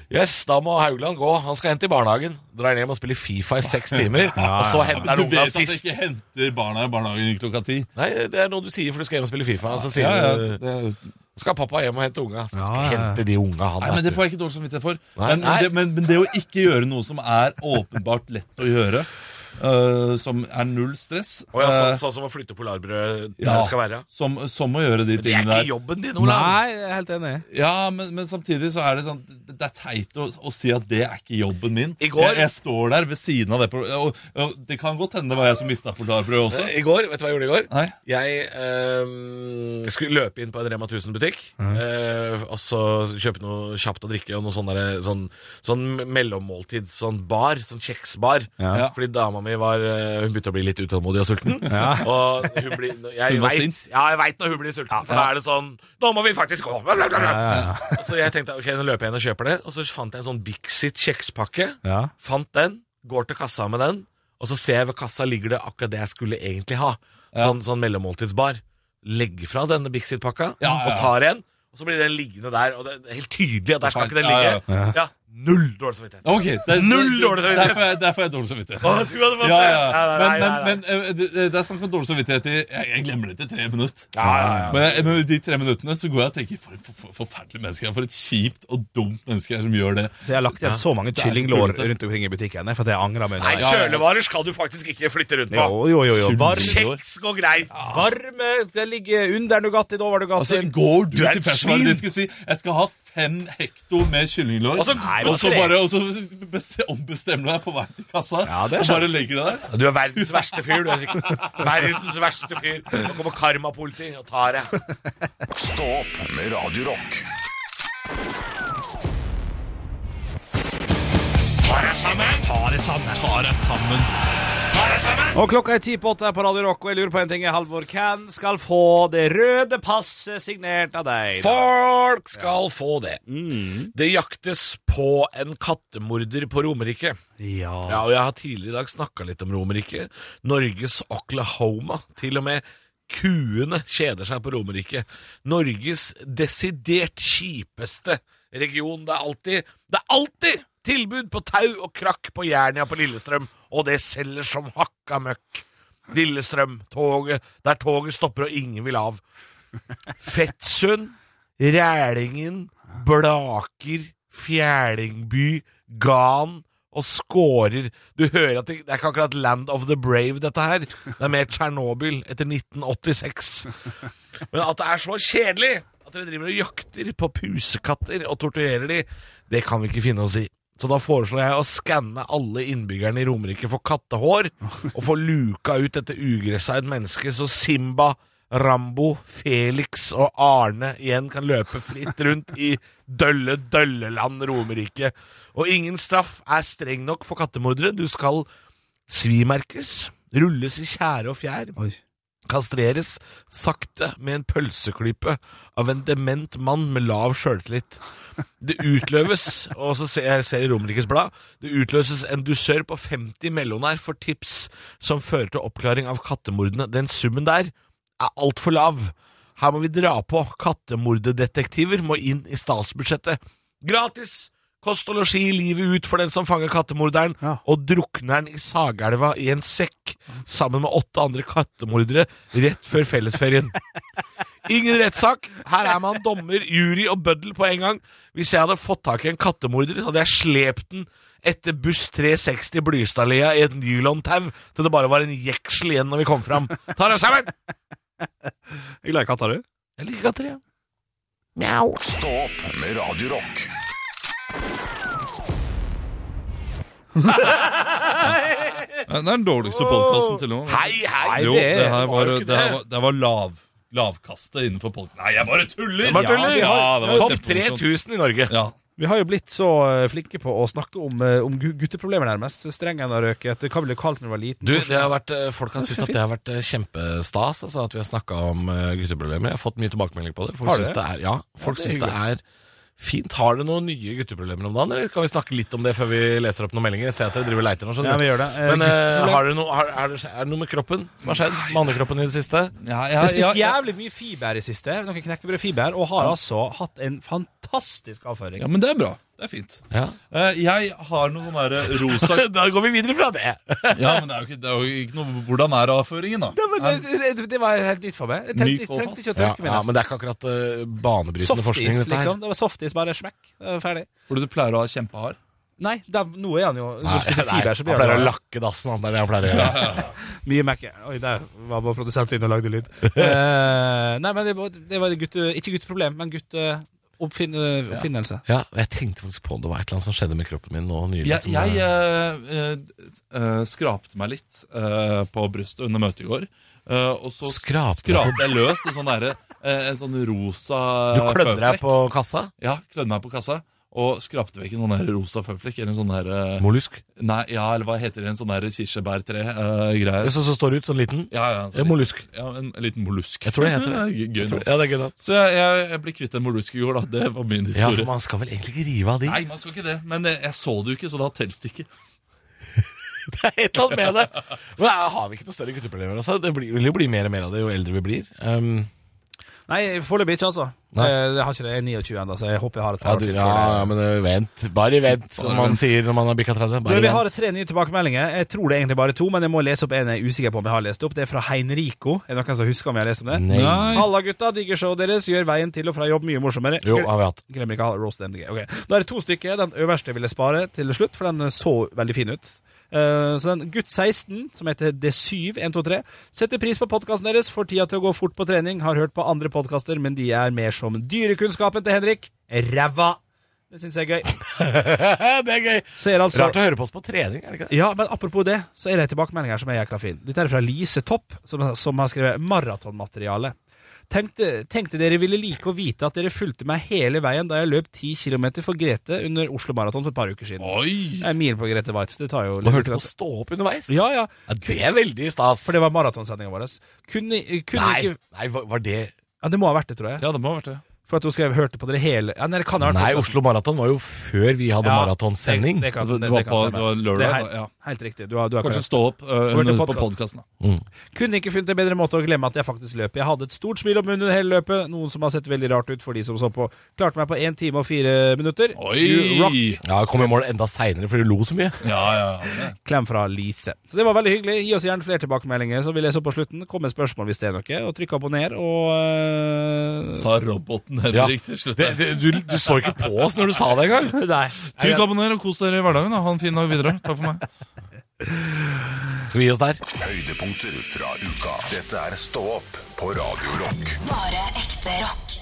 Yes, da må Haugland gå. Han skal hente i barnehagen. Drar hjem og spiller Fifa i seks timer. Og så henter han Du vet at jeg ikke henter barna i barnehagen klokka ti? Nei, det er noe du sier for du skal hjem og spille Fifa. Så sier Ja, ja, du det, Skal pappa hjem og hente unga? Skal Ja, ikke hente de unga, han. nei, men Det får jeg ikke dårlig samvittighet for. Nei, Men, nei. men, det, men, men det å ikke gjøre noe som er åpenbart lett å gjøre, øh, som er null stress Oh, ja, sånn, sånn som å flytte polarbrød ja, skal være? som, som å gjøre de tingene der. Det er ikke der. jobben din, Olav. Nei, jeg er helt enig. Ja, men, men samtidig så er det sånn Det er teit å, å si at det er ikke jobben min. I går- jeg, jeg står der ved siden av det og, og Det kan godt hende det var jeg som mista polarbrødet også. I går, vet du hva jeg gjorde i går? Nei. Jeg øh, skulle løpe inn på en Rema 1000-butikk Øh, og så kjøpe noe kjapt å drikke og noe sånn, derre- sånn, sånn mellommåltids sånn bar, sånn kjeksbar. Ja. Fordi dama mi var eh, Hun begynte å bli litt utålmodig og sulten. Ja. Og hun blir Jeg Hun vet-? Ja, jeg veit når hun blir sulten, for da er det sånn Nå må vi faktisk gå! Så jeg tenkte ok, nå løper jeg inn og kjøper det, og så fant jeg en sånn Bixit kjekspakke. Ja. Fant den, går til kassa med den, og så ser jeg ved kassa ligger det akkurat det jeg skulle egentlig ha. Sånn, sånn mellommåltidsbar. Legger fra denne Bixit-pakka Ja, ja, ja. og tar en. Og så blir den liggende der, og det er helt tydelig at der skal ikke den Ja, ligge. ja, Ja, Null dårlig samvittighet. Ok, det, Null dårlig samvittighet. Der får jeg, dårlig samvittighet. Å, Ja, ja. Nei, Men, nei, men, nei, nei. men eh, det det er snakk om dårlig samvittighet i jeg, jeg glemmer det til tre minutter. Ja, ja, ja. Men, jeg, men i de tre minuttene så går jeg og tenker for et for, for, forferdelig menneske. For et kjipt og dumt menneske jeg er som gjør det. Så jeg har lagt igjen så mange er så kyllinglår tullete. rundt omkring i butikken for at jeg angrer meg. Nei, Ja, ja. kjølevarer skal du faktisk ikke flytte rundt på. Jo, jo, jo. jo. Varme, Kjeks går greit. varme Det ligger under Nugatti, over Nugatti. Altså, Går du, Du er til et Persvarer svin. og skal si jeg skal ha fem hekto med kyllinglår, Og så- Nei, og så bare og så beste- ombestemmer du deg på vei til kassa Ja, det er og bare legger deg der? Du er verdens verste fyr, du, er Verdens verste fyr. Nå kommer karmapoliti og tar deg. Stå opp med Radio sammen! Ta deg sammen. Og klokka er ti på åtte på Radio Rock, og jeg lurer på en ting, Halvor. Hvem skal få det røde passet signert av deg? da? Folk skal få det. Det jaktes på en kattemorder på Romerike. Ja. Ja, og jeg har tidligere i dag snakka litt om Romerike. Norges Oklahoma. Til og med kuene kjeder seg på Romerike. Norges desidert kjipeste region. Det er alltid Det er alltid tilbud på tau og krakk på Jernia på Lillestrøm, og det selger som hakka møkk. Lillestrøm, toget, der toget stopper og ingen vil av. Fettsund, Rælingen, Blaker, Fjælingby, Gan og Skårer. Du hører at det, det er ikke akkurat Land of the Brave, dette her. Det er mer Tsjernobyl etter 1986. Men at det er så kjedelig at dere driver og jakter på pusekatter og torturerer de, det kan vi ikke finne oss i. Så da foreslår jeg å skanne alle innbyggerne i Romerike for kattehår, og få luka ut dette ugresset av et menneske, så Simba, Rambo, Felix og Arne igjen kan løpe fritt rundt i dølle, dølleland Romerike. Og ingen straff er streng nok for kattemordere. Du skal svimerkes, rulles i tjære og fjær, Oi. Kastreres sakte med en pølseklype av en dement mann med lav sjøltillit. Det utløves, og så ser jeg ser i Romerikes Blad, det utløses en dusør på 50 mellonær for tips som fører til oppklaring av kattemordene. Den summen der er altfor lav. Her må vi dra på. Kattemordedetektiver må inn i statsbudsjettet. Gratis! Kost og losji livet ut for den som fanger kattemorderen, Ja. og drukner den i Sagelva i en sekk sammen med åtte andre kattemordere rett før fellesferien. Ingen rettssak. Her er man dommer, jury og bøddel på en gang. Hvis jeg hadde fått tak i en kattemorder, så hadde jeg slept den etter buss 360 Blystadlia i et nylontau til det bare var en jeksel igjen når vi kom fram. Ta deg sammen! Jeg liker katter, du. Jeg liker katter, jeg. Mjau. Stå opp med Radio Det er den dårligste podkasten til nå. Hei, hei! Jo, det det her var det her var, det her var lav, lavkastet innenfor podkast... Nei, jeg bare tuller! Det tuller. Ja, ja, var Topp 3000 i Norge. Ja. Vi har jo blitt så eh, flinke på å snakke om, eh, om gutteproblemer, nærmest. Strengen har røket. Hva ble det kalt når du var liten? Du, det har vært, eh, Folk har syntes at det har vært kjempestas altså, at vi har snakka om gutteproblemer. Jeg har fått mye tilbakemelding på det. Folk syns det? er, ja, folk syns det er fint. Har dere noen nye gutteproblemer om dagen, eller kan vi snakke litt om det før vi leser opp noen meldinger? Jeg ser at dere driver og leiter nå, Ja, vi gjør det. Eh, Men eh, har dere noe, har, er, det, er det noe med kroppen som har skjedd? Mannekroppen i det siste? Ja, Jeg har spist ja. jævlig mye fiber i det siste, noen knekkebrødfiber, og har altså hatt en fantastisk avføring. ja, men det er bra. Det er fint. Ja. Eh, jeg har noen sånne der rosa Da går vi videre fra det. Ja, men det er jo ikke, det er jo ikke noe Hvordan er avføringen, da? Ja, men det, det, det var helt nytt for meg. Jeg tenkte, Myk og tenkte ikke å Ja, tørke meg ja, nesten. men det er ikke akkurat uh, banebrytende forskning, Softis, dette her. liksom. Det var softis, bare smekk. Det var ferdig. Fordi du pleier å ha kjempehard? Nei, da, nå er han jo Nei, Når du spiser fiber, så han blir pleier å han lakke dassen, han. Det er det han pleier å gjøre. mye mekke. Oi, der var bare produsenten inne og lagde lyd. Eh, nei, men det var, det var gutte, ikke gutteproblem, men gutteoppfinnelse. Ja, og jeg tenkte faktisk på det var et eller annet som skjedde med kroppen min nå nylig. Jeg, jeg eh, eh, eh, eh, skrapte meg litt eh, på brystet under møtet i går. eh, og så Skrapte? skrapte jeg løs en sånn, der, eh, en sånn rosa Du klødde deg på kassa? Ja, klødde meg på kassa. Og skrapte vekk en sånn der rosa føflekk. Eller en sånn der eh, Mollusk? Nei, ja, eller hva heter det? En sånn der kirsebærtre-greie. Så, Som står ut sånn liten? ja, ja, en sånn mollusk. Ja, en, en liten mollusk. Jeg tror det heter det. Ja, gøy nok. Ja, det er gøy da. Så jeg, jeg, jeg ble kvitt en mollusk i går, da. Det var min Ja, historie. for man skal vel egentlig ikke rive av de? Nei, man skal ikke det. Men jeg, jeg så det jo ikke, så da telles det ikke. Det er et eller annet med det. Men eh, har vi ikke noe større gutteproblemer? Altså? Det blir, vil jo bli mer og mer av det jo eldre vi blir. Um, Nei, foreløpig ikke, altså. Nei. Eh, Jeg har ikke det. Jeg er 29 ennå, så jeg håper jeg har et ja, par du, år til ja, ja, men eh, vent. Bare vent, som man vent. sier når man har bikka 30. Du, vi har tre nye tilbakemeldinger. Jeg tror det er egentlig bare to, men jeg må lese opp en jeg er usikker på om jeg har lest opp. Det er fra Heinrico. Er det noen som husker om jeg har lest om det? Nei. Halla, gutta. Digger showet deres. Gjør veien til og fra jobb mye morsommere. Jo, har vi hatt. Glemmer ikke å ha roast MDG. Okay. Da er det to stykker. Den øverste vil jeg spare til slutt, for den så veldig fin ut. Eh, så den gutt 16, som heter D7123, setter pris på podkasten deres, får tida til å gå fort på trening, har hørt på andre podkaster, men de er mer som dyrekunnskapen til Henrik. Ræva! Det syns jeg er gøy. det er gøy. Altså Rart å høre på oss på trening, er det ikke det? ja, men apropos det, så er det en tilbakemelding her som er jækla fin. Dette er fra Lise Topp, som, som har skrevet maratonmateriale. Tenkte, tenkte dere ville like å vite at dere fulgte meg hele veien da jeg løp 10 km for Grete under Oslo Maraton for et par uker siden. Oi! Jeg er mil på Grete Waitz. Det tar jo Og hørte på å stå opp underveis? Ja, ja. Ja, det er veldig stas. For det var maratonsendinga vår. Kunne, kunne Nei, ikke nei, var var det Ja, det må ha vært det, tror jeg. Ja, det må ha vært det. For at hun skrev 'hørte på dere hele' ja, Nei, det kan ha vært Nei. Oslo Maraton var jo før vi hadde Ja, maratonsending. Det, det, kan, Det det, var på- det var lørdag, Det her, ja. Helt riktig. Du har, du har Kanskje stå opp uh, på podcasten. podkasten. Mm. Kunne ikke funnet en bedre måte å glemme at jeg faktisk løp. Jeg hadde et stort smil om munnen hele løpet, noen som har sett veldig rart ut for de som så på. Klarte meg på 1 time og 4 minutter. Oi! Ja, jeg kom i mål enda seinere, fordi du lo så mye. Ja, ja, ja. Klem fra Lise. Så det var veldig hyggelig. Gi oss gjerne flere tilbakemeldinger, så vi leser opp på slutten. Kom med spørsmål hvis det er noe, og trykk abonner, og uh... Sa roboten Ja. Henrik til slutt. Det, det, du, du så ikke på oss når du sa det engang. Trykk abonner og kos dere i hverdagen. da. Ha en fin dag videre. Takk for meg. Skal vi gi oss der? Høydepunkter fra uka. Dette er Stå opp på Radio Rock. Bare ekte rock.